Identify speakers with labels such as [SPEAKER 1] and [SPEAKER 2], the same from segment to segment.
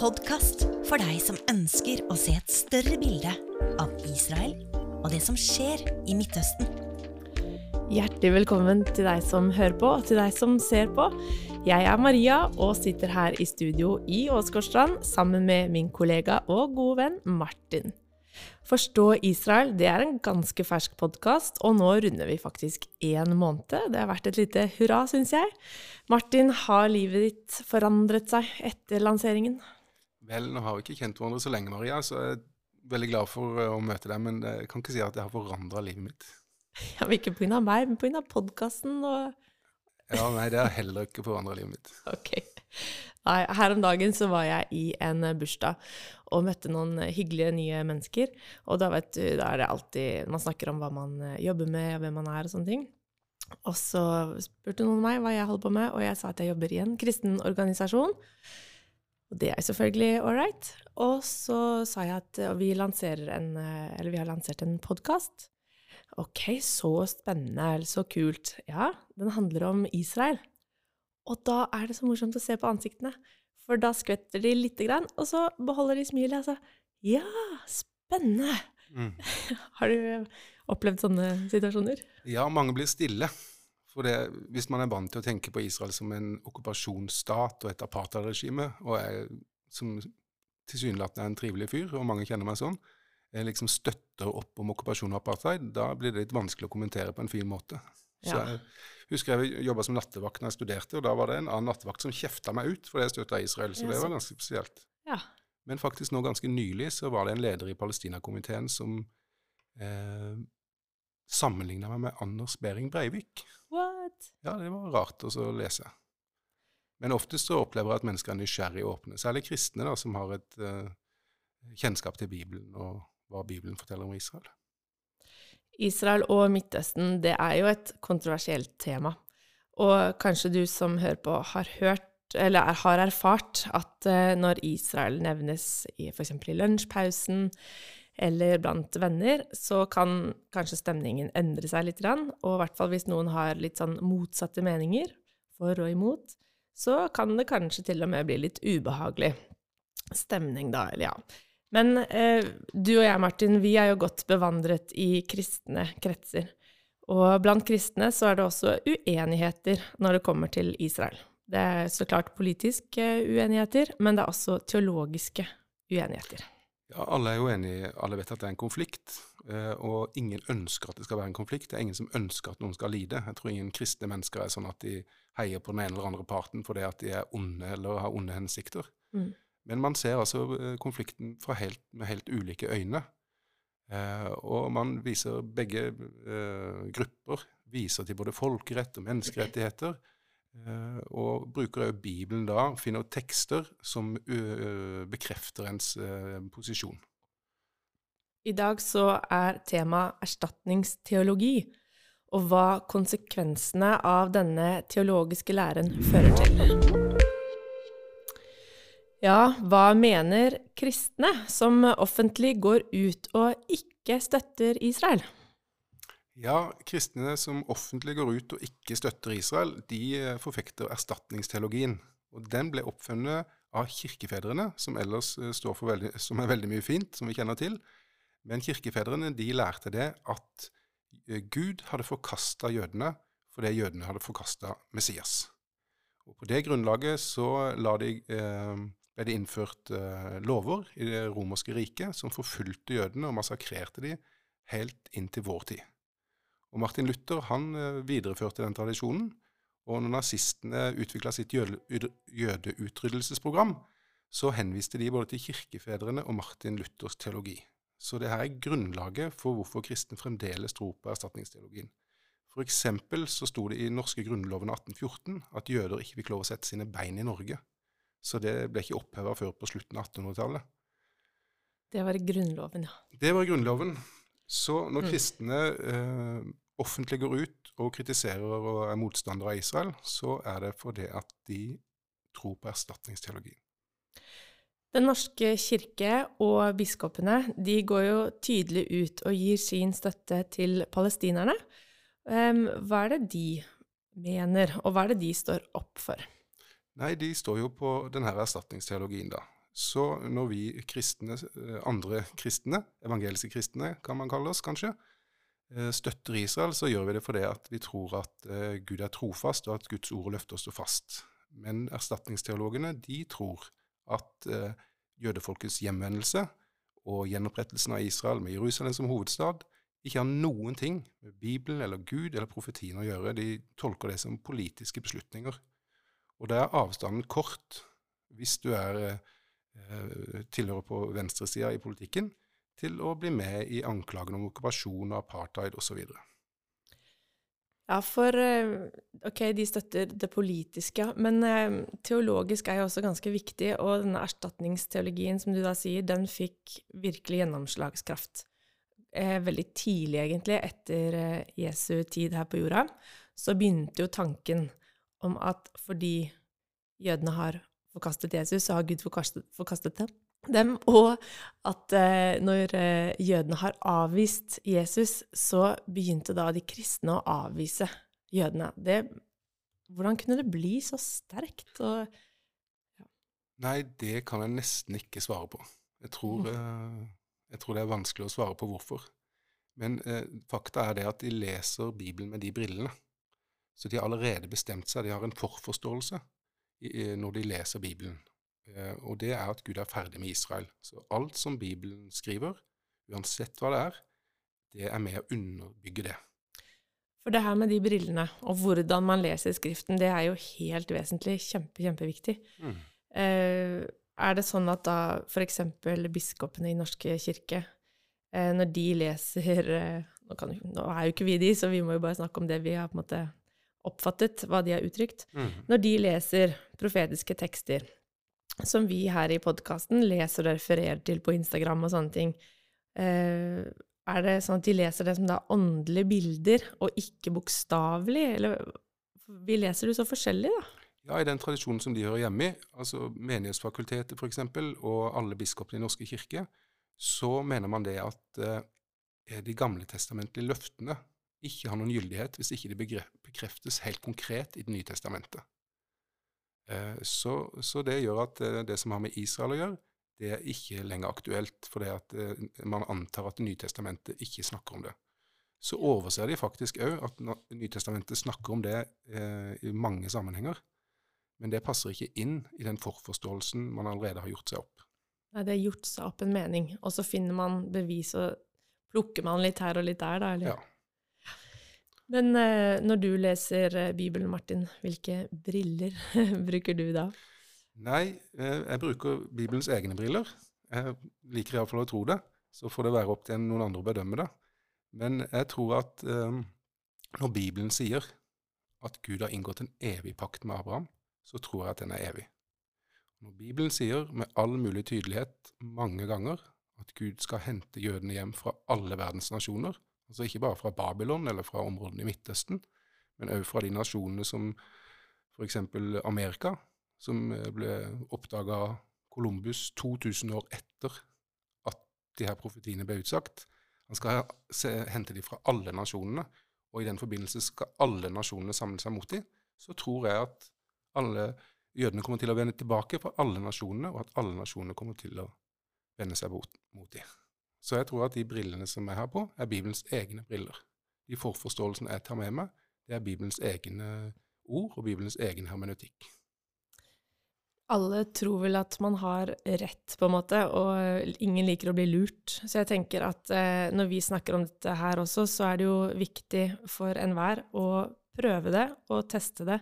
[SPEAKER 1] podkast for deg som ønsker å se et større bilde av Israel og det som skjer i Midtøsten.
[SPEAKER 2] Hjertelig velkommen til deg som hører på, og til deg som ser på. Jeg er Maria og sitter her i studio i Åsgårdstrand sammen med min kollega og gode venn Martin. Forstå Israel det er en ganske fersk podkast, og nå runder vi faktisk én måned. Det har vært et lite hurra, syns jeg. Martin, har livet ditt forandret seg etter lanseringen?
[SPEAKER 3] Vel, nå har vi ikke kjent hverandre så lenge, Maria, så jeg er veldig glad for eh, å møte deg. Men jeg kan ikke si at det har forandra livet mitt.
[SPEAKER 2] Ja, men Ikke pga. meg, men pga. podkasten og
[SPEAKER 3] Ja, nei, det har heller ikke forandra livet mitt.
[SPEAKER 2] Ok. Nei, her om dagen så var jeg i en bursdag og møtte noen hyggelige nye mennesker. Og da, vet du, da er det alltid Man snakker om hva man jobber med, hvem man er og sånne ting. Og så spurte noen meg hva jeg holder på med, og jeg sa at jeg jobber i en kristen organisasjon. Og det er selvfølgelig all right. Og så sa jeg at vi, en, eller vi har lansert en podkast. Ok, så spennende, så kult. Ja, den handler om Israel. Og da er det så morsomt å se på ansiktene, for da skvetter de lite grann, og så beholder de smilet. Altså, ja, spennende! Mm. Har du opplevd sånne situasjoner?
[SPEAKER 3] Ja, mange blir stille. For det, hvis man er vant til å tenke på Israel som en okkupasjonsstat og et apartheidregime, og jeg som tilsynelatende er en trivelig fyr, og mange kjenner meg sånn, jeg liksom støtter opp om okkupasjon og apartheid, da blir det litt vanskelig å kommentere på en fin måte. Så ja. jeg husker jeg jobba som nattevakt når jeg studerte, og da var det en annen nattevakt som kjefta meg ut fordi jeg støtta Israel, så det var ganske spesielt.
[SPEAKER 2] Ja.
[SPEAKER 3] Men faktisk nå ganske nylig så var det en leder i Palestinakomiteen som eh, sammenligna meg med Anders Behring Breivik.
[SPEAKER 2] What?
[SPEAKER 3] Ja, det var rart å lese. Men oftest så opplever jeg at mennesker er nysgjerrige og åpne, særlig kristne, da, som har et uh, kjennskap til Bibelen og hva Bibelen forteller om Israel.
[SPEAKER 2] Israel og Midtøsten, det er jo et kontroversielt tema. Og kanskje du som hører på, har hørt eller har erfart at uh, når Israel nevnes i f.eks. i lunsjpausen eller blant venner, så kan kanskje stemningen endre seg litt. Og i hvert fall hvis noen har litt sånn motsatte meninger, for og imot, så kan det kanskje til og med bli litt ubehagelig stemning, da. Eller ja. Men eh, du og jeg, Martin, vi er jo godt bevandret i kristne kretser. Og blant kristne så er det også uenigheter når det kommer til Israel. Det er så klart politiske uenigheter, men det er også teologiske uenigheter.
[SPEAKER 3] Ja, alle er jo enige, alle vet at det er en konflikt, eh, og ingen ønsker at det skal være en konflikt. Det er ingen som ønsker at noen skal lide. Jeg tror ingen kristne mennesker er sånn at de heier på den ene eller andre parten fordi at de er onde eller har onde hensikter. Mm. Men man ser altså eh, konflikten helt, med helt ulike øyne. Eh, og man viser begge grupper viser til både folkerett og menneskerettigheter. Eh, og bruker også Bibelen da, finner tekster som bekrefter ens posisjon.
[SPEAKER 2] I dag så er tema erstatningsteologi, og hva konsekvensene av denne teologiske læren fører til. Ja, hva mener kristne som offentlig går ut og ikke støtter Israel?
[SPEAKER 3] Ja, kristne som offentlig går ut og ikke støtter Israel, de eh, forfekter erstatningsteologien. Og Den ble oppfunnet av kirkefedrene, som ellers eh, står for veldig, som er veldig mye fint, som vi kjenner til. Men kirkefedrene de lærte det at eh, Gud hadde forkasta jødene fordi jødene hadde forkasta Messias. Og På det grunnlaget så de ble det innført lover i det romerske riket som forfulgte jødene og massakrerte dem helt inn til vår tid. Og Martin Luther han uh, videreførte den tradisjonen, og når nazistene utvikla sitt jødeutryddelsesprogram, så henviste de både til kirkefedrene og Martin Luthers teologi. Så det her er grunnlaget for hvorfor kristne fremdeles tror på erstatningsteologien. For eksempel så sto det i norske grunnloven av 1814 at jøder ikke fikk lov å sette sine bein i Norge. Så det ble ikke oppheva før på slutten av 1800-tallet.
[SPEAKER 2] Det var i Grunnloven, ja.
[SPEAKER 3] Det var i Grunnloven. Så når mm. kristne eh, offentlig går ut og kritiserer og er motstandere av Israel, så er det fordi at de tror på erstatningsteologien.
[SPEAKER 2] Den norske kirke og biskopene de går jo tydelig ut og gir sin støtte til palestinerne. Hva er det de mener, og hva er det de står opp for?
[SPEAKER 3] Nei, de står jo på denne erstatningsteologien, da. Så når vi kristne, eh, andre kristne, evangeliske kristne kan man kalle oss kanskje, eh, støtter Israel, så gjør vi det fordi at vi tror at eh, Gud er trofast, og at Guds ord løfter oss fast. Men erstatningsteologene de tror at jødefolkets hjemvendelse og gjenopprettelsen av Israel med Jerusalem som hovedstad ikke har noen ting med Bibelen eller Gud eller profetien å gjøre. De tolker det som politiske beslutninger. Og da er avstanden kort hvis du er tilhører på venstresida i politikken, til å bli med i anklagene om okkupasjon, og apartheid osv.
[SPEAKER 2] Ja, for eh, ok, de støtter det politiske, men eh, teologisk er jo også ganske viktig, og denne erstatningsteologien som du da sier, den fikk virkelig gjennomslagskraft. Eh, veldig tidlig, egentlig, etter eh, Jesu tid her på jorda, så begynte jo tanken om at fordi jødene har forkastet Jesus, så har Gud forkastet, forkastet dem. Og at eh, når eh, jødene har avvist Jesus, så begynte da de kristne å avvise jødene. Det, hvordan kunne det bli så sterkt? Og,
[SPEAKER 3] ja. Nei, det kan jeg nesten ikke svare på. Jeg tror, mm. eh, jeg tror, det er vanskelig å svare på hvorfor. Men eh, fakta er det at de leser Bibelen med de brillene. Så de har allerede bestemt seg, de har en forforståelse når de leser Bibelen. Eh, og det er at Gud er ferdig med Israel. Så alt som Bibelen skriver, uansett hva det er, det er med å underbygge det.
[SPEAKER 2] For det her med de brillene, og hvordan man leser Skriften, det er jo helt vesentlig. Kjempe, kjempeviktig. Mm. Eh, er det sånn at da f.eks. biskopene i Norske kirke, eh, når de leser nå, kan, nå, er jo ikke vi de, så vi må jo bare snakke om det vi har på en måte oppfattet, hva de har uttrykt. Mm. Når de leser profetiske tekster, som vi her i podkasten leser og refererer til på Instagram og sånne ting, eh, er det sånn at de leser det som da åndelige bilder, og ikke bokstavelig? Eller vi leser det så forskjellig, da?
[SPEAKER 3] Ja, i den tradisjonen som de hører hjemme i, altså Menighetsfakultetet f.eks., og alle biskopene i Norske kirke, så mener man det at eh, de gamle testamentlige løftene ikke har noen gyldighet hvis ikke de bekreftes helt konkret i Det nye testamentet. Eh, så, så, det gjør at eh, det som har med Israel å gjøre, det er ikke lenger aktuelt, fordi at eh, man antar at Det nye testamentet ikke snakker om det. Så overser de faktisk òg at Nytestamentet snakker om det i mange sammenhenger. Men det passer ikke inn i den forforståelsen man allerede har gjort seg opp.
[SPEAKER 2] Nei, det er gjort seg opp en mening, og så finner man bevis, og plukker man litt her og litt der, da? eller?
[SPEAKER 3] Ja.
[SPEAKER 2] Men eh, når du leser eh, Bibelen, Martin, hvilke briller bruker du da?
[SPEAKER 3] Nei, eh, jeg bruker Bibelens egne briller. Jeg liker iallfall å tro det. Så får det være opp til noen andre å bedømme det. Men jeg tror at når Bibelen sier at Gud har inngått en evig pakt med Abraham, så tror jeg at den er evig. Når Bibelen sier med all mulig tydelighet mange ganger at Gud skal hente jødene hjem fra alle verdens nasjoner, Altså ikke bare fra Babylon eller fra områdene i Midtøsten, men òg fra de nasjonene som f.eks. Amerika, som eh, ble oppdaga Columbus 2000 år etter at de her profetiene ble utsagt. Han skal se, hente de fra alle nasjonene, og i den forbindelse skal alle nasjonene samle seg mot dem. Så tror jeg at alle jødene kommer til å vende tilbake fra alle nasjonene, og at alle nasjonene kommer til å vende seg mot, mot dem. Så jeg tror at de brillene som jeg har på, er Bibelens egne briller. De forforståelsene jeg tar med meg, det er Bibelens egne ord og Bibelens egen hermeneutikk.
[SPEAKER 2] Alle tror vel at man har rett, på en måte, og ingen liker å bli lurt. Så jeg tenker at eh, når vi snakker om dette her også, så er det jo viktig for enhver å prøve det og teste det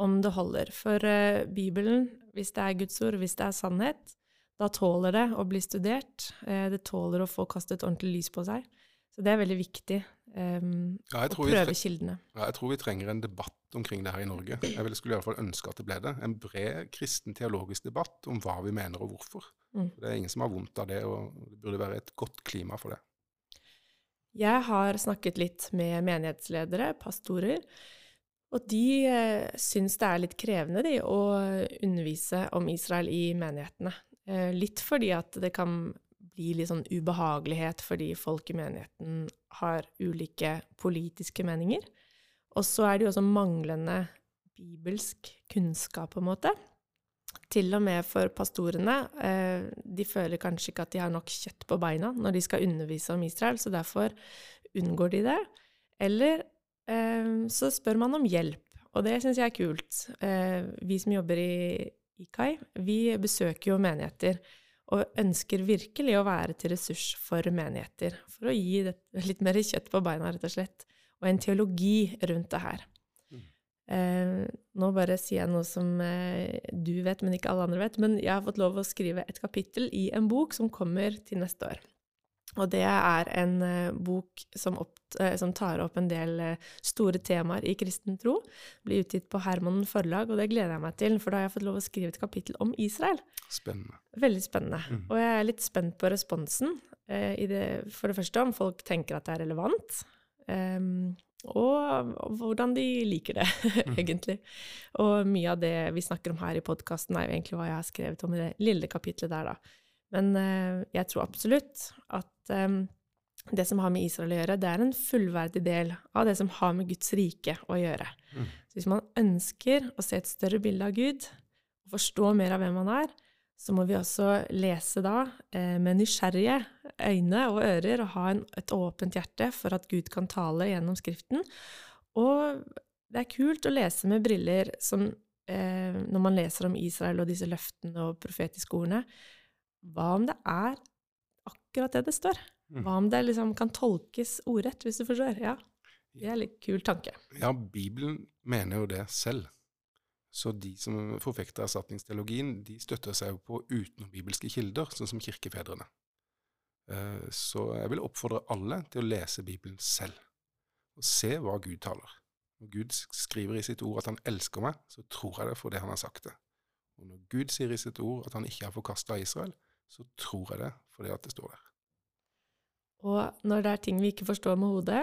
[SPEAKER 2] om det holder. For eh, Bibelen, hvis det er Guds ord, hvis det er sannhet, da tåler det å bli studert. Eh, det tåler å få kastet ordentlig lys på seg. Så det er veldig viktig um, ja, å prøve kildene.
[SPEAKER 3] Ja, jeg tror vi trenger en debatt omkring det her i Norge. Jeg skulle i hvert fall ønske at det ble det. En bred kristen teologisk debatt om hva vi mener og hvorfor. Mm. Det er ingen som har vondt av det, og det burde være et godt klima for det.
[SPEAKER 2] Jeg har snakket litt med menighetsledere, pastorer, og de eh, syns det er litt krevende de, å undervise om Israel i menighetene. Eh, litt fordi at det kan bli litt sånn ubehagelighet fordi folk i menigheten har ulike politiske meninger. Og så er det jo også manglende bibelsk kunnskap, på en måte. til og med for pastorene. Eh, de føler kanskje ikke at de har nok kjøtt på beina når de skal undervise om Israel, så derfor unngår de det. Eller eh, så spør man om hjelp, og det syns jeg er kult. Vi som jobber i IKAI, vi besøker jo menigheter. Og ønsker virkelig å være til ressurs for menigheter. For å gi litt mer kjøtt på beina, rett og slett. Og en teologi rundt det her. Eh, nå bare sier jeg noe som eh, du vet, men ikke alle andre vet. Men jeg har fått lov å skrive et kapittel i en bok som kommer til neste år. Og det er en eh, bok som, opp, eh, som, tar opp en del eh, store temaer i kristen tro. Blir utgitt på Herman forlag, og det gleder jeg meg til, for da har jeg fått lov å skrive et kapittel om Israel.
[SPEAKER 3] Spennende.
[SPEAKER 2] Veldig spennende. Mm. Og jeg er litt spent på responsen. Eh, det, for det første om folk tenker at det er relevant. Um, og, hvordan de liker det, mm. egentlig. Og mye av det vi snakker om her i podkasten, er jo egentlig hva jeg har skrevet om i det lille kapitlet der, da. Men uh, jeg tror absolutt at um, det som har med Israel å gjøre, det er en fullverdig del av det som har med Guds rike å gjøre. Mm. Så hvis man ønsker å se et større bilde av Gud, og forstå mer av hvem han er, så må vi også lese da eh, med nysgjerrige øyne og ører og ha en, et åpent hjerte for at Gud kan tale gjennom Skriften. Og det er kult å lese med briller som eh, når man leser om Israel og disse løftene og profetiske ordene. Hva om det er akkurat det det står? Mm. Hva om det liksom kan tolkes ordrett, hvis du forstår? Ja, det er en litt kul tanke.
[SPEAKER 3] Ja, Bibelen mener jo det selv. Så de som forfekter erstatningsteologien, de støtter seg jo på utenombibelske kilder, sånn som kirkefedrene. Eh, så jeg vil oppfordre alle til å lese Bibelen selv, og se hva Gud taler. Når Gud skriver i sitt ord at han elsker meg, så tror jeg det fordi han har sagt det. Og når Gud sier i sitt ord at han ikke har forkasta Israel, så tror jeg det fordi at det står der.
[SPEAKER 2] Og når det er ting vi ikke forstår med hodet,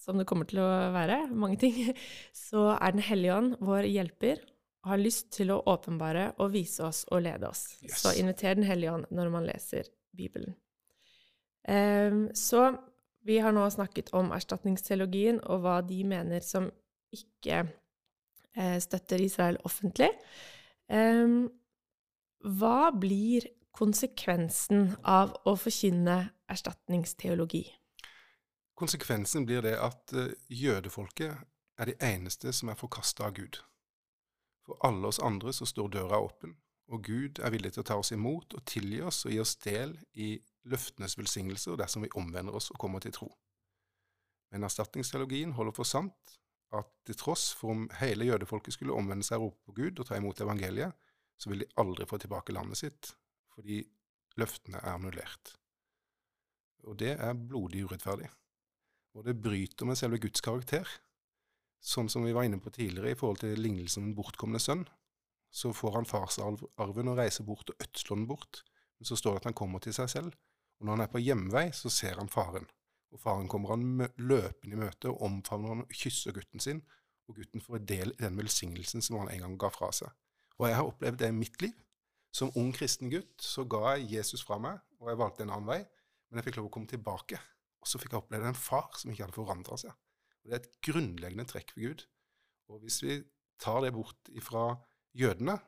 [SPEAKER 2] som det kommer til å være, mange ting, så er Den hellige ånd vår hjelper og har lyst til å åpenbare og vise oss og lede oss. Yes. Så inviter Den hellige ånd når man leser Bibelen. Um, så vi har nå snakket om erstatningsteologien og hva de mener som ikke uh, støtter Israel offentlig. Um, hva blir konsekvensen av å forkynne erstatningsteologi?
[SPEAKER 3] Konsekvensen blir det at uh, jødefolket er de eneste som er forkasta av Gud. For alle oss andre så står døra åpen, og Gud er villig til å ta oss imot og tilgi oss og gi oss del i løftenes velsignelser dersom vi omvender oss og kommer til tro. Men erstatningsteologien holder for sant at til tross for om hele jødefolket skulle omvende seg og rope på Gud og ta imot evangeliet, så vil de aldri få tilbake landet sitt, fordi løftene er annullert. Og det er blodig urettferdig og det bryter med selve Guds karakter. Sånn som vi var inne på tidligere i forhold til lignelsen om den bortkomne sønn. Så får han farsarven og reiser bort og ødsler den bort. Men så står det at han kommer til seg selv, og når han er på hjemvei, så ser han faren. Og faren kommer han løpende i møte og omfavner han og kysser gutten sin, og gutten får del i den velsignelsen som han en gang ga fra seg. Og jeg har opplevd det i mitt liv. Som ung kristen gutt så ga jeg Jesus fra meg, og jeg valgte en annen vei, men jeg fikk lov å komme tilbake. Og så fikk jeg oppleve en far som ikke hadde forandra seg. Og Det er et grunnleggende trekk for Gud. Og hvis vi tar det bort fra jødene,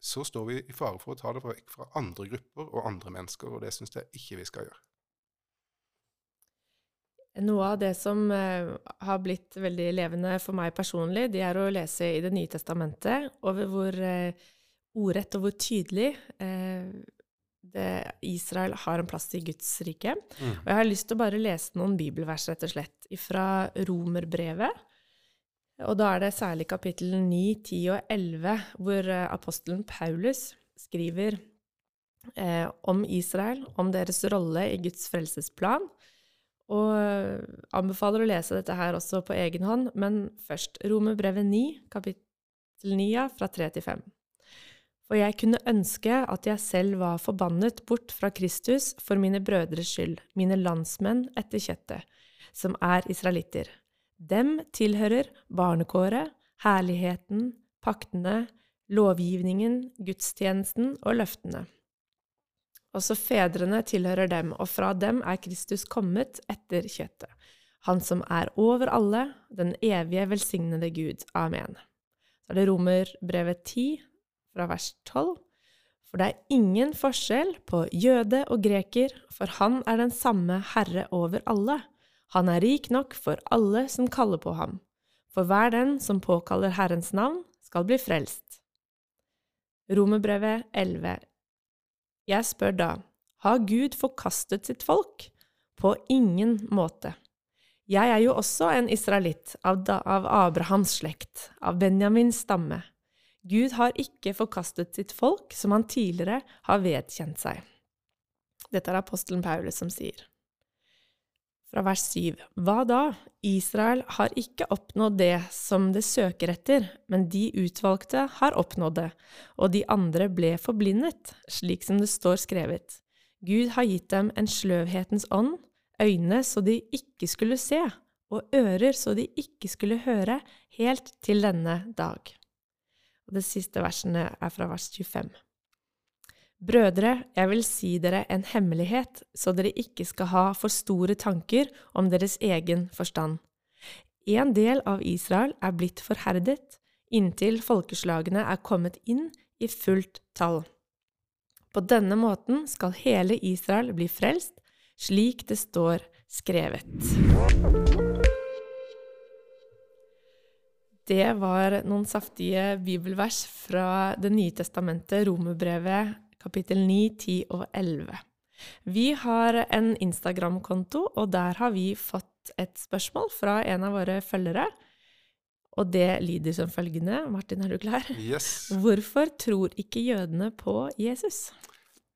[SPEAKER 3] så står vi i fare for å ta det vekk fra andre grupper og andre mennesker, og det syns jeg ikke vi skal gjøre.
[SPEAKER 2] Noe av det som uh, har blitt veldig levende for meg personlig, det er å lese i Det nye testamentet over hvor uh, ordrett og hvor tydelig eh, det, Israel har en plass i Guds rike. Mm. Og jeg har lyst til å bare lese noen bibelvers, rett og slett, fra Romerbrevet. Og da er det særlig kapittel 9, 10 og 11, hvor eh, apostelen Paulus skriver eh, om Israel, om deres rolle i Guds frelsesplan. Og eh, anbefaler å lese dette her også på egen hånd, men først Romerbrevet 9, kapittel 9, fra 3 til 5 og jeg kunne ønske at jeg selv var forbannet bort fra Kristus for mine brødres skyld, mine landsmenn etter kjøttet, som er israelitter. Dem tilhører barnekåret, herligheten, paktene, lovgivningen, gudstjenesten og løftene. Også fedrene tilhører dem, og fra dem er Kristus kommet etter kjøttet, han som er over alle, den evige velsignede Gud. Amen. Så er det Romerbrevet 10, fra vers 12. For det er ingen forskjell på jøde og greker, for han er den samme Herre over alle. Han er rik nok for alle som kaller på ham. For hver den som påkaller Herrens navn, skal bli frelst. Romerbrevet 11 Jeg spør da, har Gud forkastet sitt folk? På ingen måte. Jeg er jo også en israelitt av, Abrahams slekt, av Benjamins stamme. Gud har ikke forkastet sitt folk, som han tidligere har vedkjent seg. Dette er apostelen Paulus som sier. Fra vers 7. Hva da? Israel har ikke oppnådd det som det søker etter, men de utvalgte har oppnådd det, og de andre ble forblindet, slik som det står skrevet. Gud har gitt dem en sløvhetens ånd, øyne så de ikke skulle se, og ører så de ikke skulle høre, helt til denne dag. Det siste versene er fra vers 25. Brødre, jeg vil si dere en hemmelighet, så dere ikke skal ha for store tanker om deres egen forstand. En del av Israel er blitt forherdet, inntil folkeslagene er kommet inn i fullt tall. På denne måten skal hele Israel bli frelst, slik det står skrevet. Det var noen saftige bibelvers fra Det nye testamentet, Romerbrevet kapittel 9, 10 og 11. Vi har en Instagram-konto, og der har vi fått et spørsmål fra en av våre følgere. Og det lyder som følgende. Martin, er du klar?
[SPEAKER 3] Yes.
[SPEAKER 2] Hvorfor tror ikke jødene på Jesus?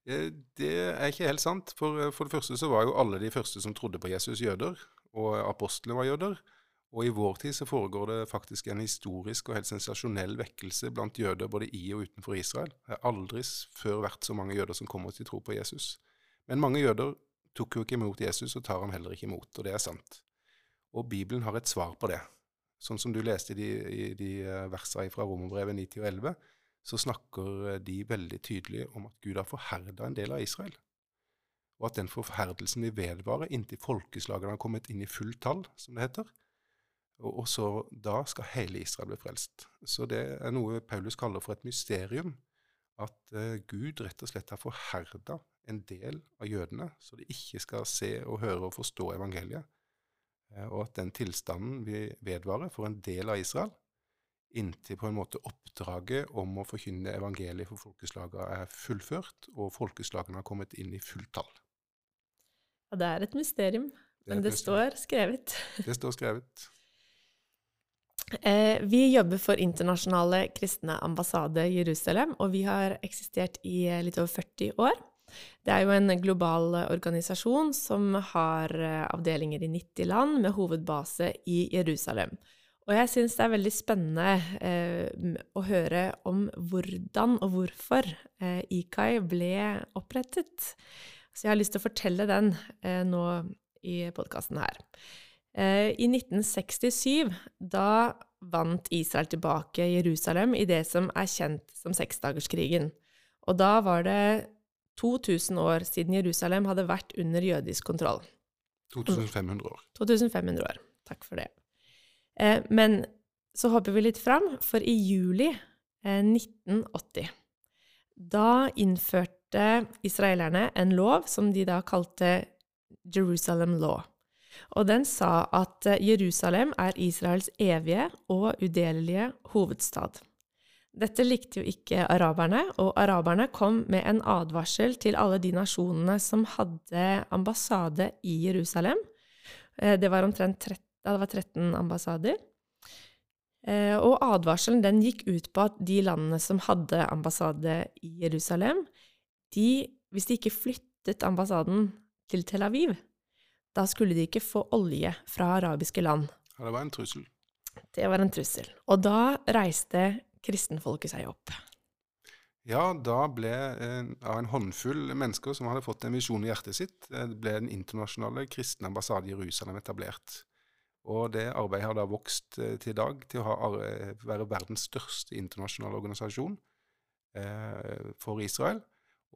[SPEAKER 3] Eh, det er ikke helt sant. For, eh, for det første så var jo alle de første som trodde på Jesus, jøder. Og apostlene var jøder. Og i vår tid så foregår det faktisk en historisk og helt sensasjonell vekkelse blant jøder både i og utenfor Israel. Det har aldri før vært så mange jøder som kommer til tro på Jesus. Men mange jøder tok jo ikke imot Jesus, og tar ham heller ikke imot, og det er sant. Og Bibelen har et svar på det. Sånn som du leste i de, de eh, versene fra Romerbrevet 90 og 11, så snakker de veldig tydelig om at Gud har forherda en del av Israel. Og at den forherdelsen vil vedvare inntil folkeslagene har kommet inn i fullt tall, som det heter. Og, også da skal hele Israel bli frelst. Så det er noe Paulus kaller for et mysterium. At uh, Gud rett og slett har forherda en del av jødene, så de ikke skal se og høre og forstå evangeliet. Uh, og at den tilstanden vil vedvare for en del av Israel, inntil på en måte oppdraget om å forkynne evangeliet for folkeslagene er fullført, og folkeslagene har kommet inn i fullt tall.
[SPEAKER 2] Ja, det er et mysterium, men det, det står skrevet.
[SPEAKER 3] Det står skrevet.
[SPEAKER 2] Eh, vi jobber for Internasjonale kristne ambassade Jerusalem, og vi har eksistert i eh, litt over 40 år. Det er jo en global organisasjon som har eh, avdelinger i 90 land, med hovedbase i Jerusalem. Og jeg syns det er veldig spennende eh, å høre om hvordan og hvorfor eh, IKAI ble opprettet. Så jeg har lyst til å fortelle den eh, nå i podkasten her. Eh, I 1967, da vant Israel tilbake Jerusalem i det som er kjent som seksdagerskrigen. Og da var det 2000 år siden Jerusalem hadde vært under jødisk kontroll.
[SPEAKER 3] 2500 år.
[SPEAKER 2] 2500 år. Takk for det. Eh, men så hopper vi litt fram, for i juli 1980 eh, da innførte israelerne en lov som de da kalte Jerusalem Law. Og den sa at eh, Jerusalem er Israels evige og udelelige hovedstad. Dette likte jo ikke araberne, og araberne kom med en advarsel til alle de nasjonene som hadde ambassade i Jerusalem. Eh, det var omtrent 13, det var 13 ambassader. Eh, og advarselen den gikk ut på at de landene som hadde ambassade i Jerusalem, de, hvis de ikke flyttet ambassaden til Tel Aviv, da skulle de ikke få olje fra arabiske land.
[SPEAKER 3] Ja, det var en trussel.
[SPEAKER 2] Det var en trussel. Og da reiste kristenfolket seg opp.
[SPEAKER 3] Ja, da ble en, av en håndfull mennesker som hadde fått en visjon i hjertet sitt, eh, ble den internasjonale kristne ambassade i Jerusalem etablert. Og det arbeidet har da vokst eh, til i dag til å ha, være verdens største internasjonale organisasjon eh, for Israel,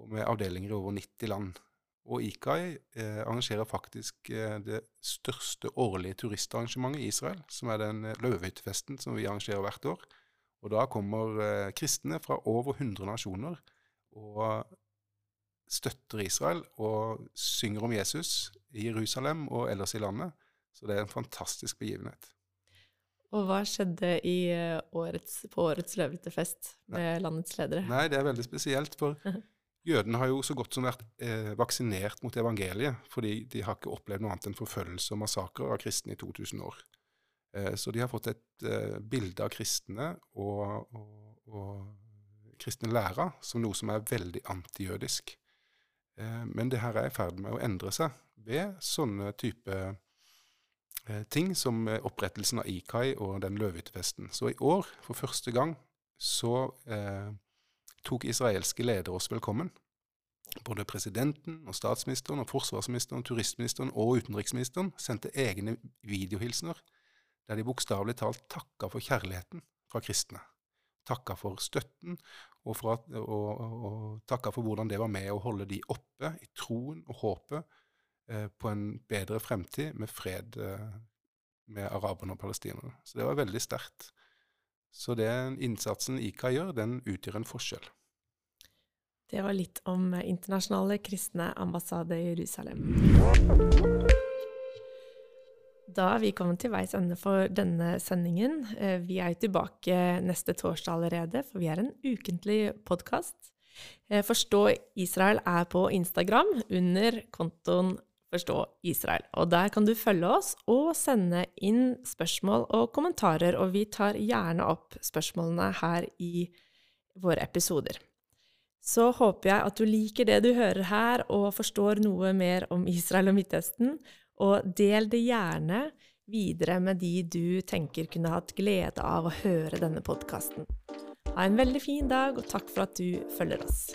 [SPEAKER 3] med avdelinger i over 90 land. Og IKAI eh, arrangerer faktisk eh, det største årlige turistarrangementet i Israel, som er den eh, løvehyttefesten som vi arrangerer hvert år. Og da kommer eh, kristne fra over 100 nasjoner og støtter Israel og synger om Jesus i Jerusalem og ellers i landet. Så det er en fantastisk begivenhet.
[SPEAKER 2] Og hva skjedde eh, årets, på årets løvehyttefest med landets ledere?
[SPEAKER 3] Nei, det er veldig spesielt, for jødene har jo så godt som vært eh, vaksinert mot evangeliet, fordi de har ikke opplevd noe annet enn forfølgelse og massakrer av kristne i 2000 år. Eh, så de har fått et eh, bilde av kristne og, og, og kristne lærer som noe som er veldig antijødisk. Eh, men det her er i ferd med å endre seg ved sånne type Eh, ting som eh, opprettelsen av IKAI og den løvehyttefesten. Så i år, for første gang, så eh, tok israelske ledere oss velkommen. Både presidenten og statsministeren og forsvarsministeren, turistministeren og utenriksministeren sendte egne videohilsener der de bokstavelig talt takka for kjærligheten fra kristne. Takka for støtten, og, for at, og, og, takka for hvordan det var med å holde de oppe i troen og håpet Eh, på en bedre fremtid med fred eh, med araberne og palestinerne. Så det var veldig sterkt. Så den innsatsen IKA gjør, den utgjør en forskjell.
[SPEAKER 2] Det var litt om Internasjonale kristne ambassade i Jerusalem. Da er vi kommet til veis ende for denne sendingen. Eh, vi er jo tilbake neste torsdag allerede, for vi er en ukentlig podkast. Forstå Israel er på Instagram under kontoen Forstå Israel. Og der kan du følge oss og sende inn spørsmål og kommentarer, og vi tar gjerne opp spørsmålene her i våre episoder. Så håper jeg at du liker det du hører her, og forstår noe mer om Israel og Midtøsten, og del det gjerne videre med de du tenker kunne hatt glede av å høre denne podkasten. Ha en veldig fin dag, og takk for at du følger oss.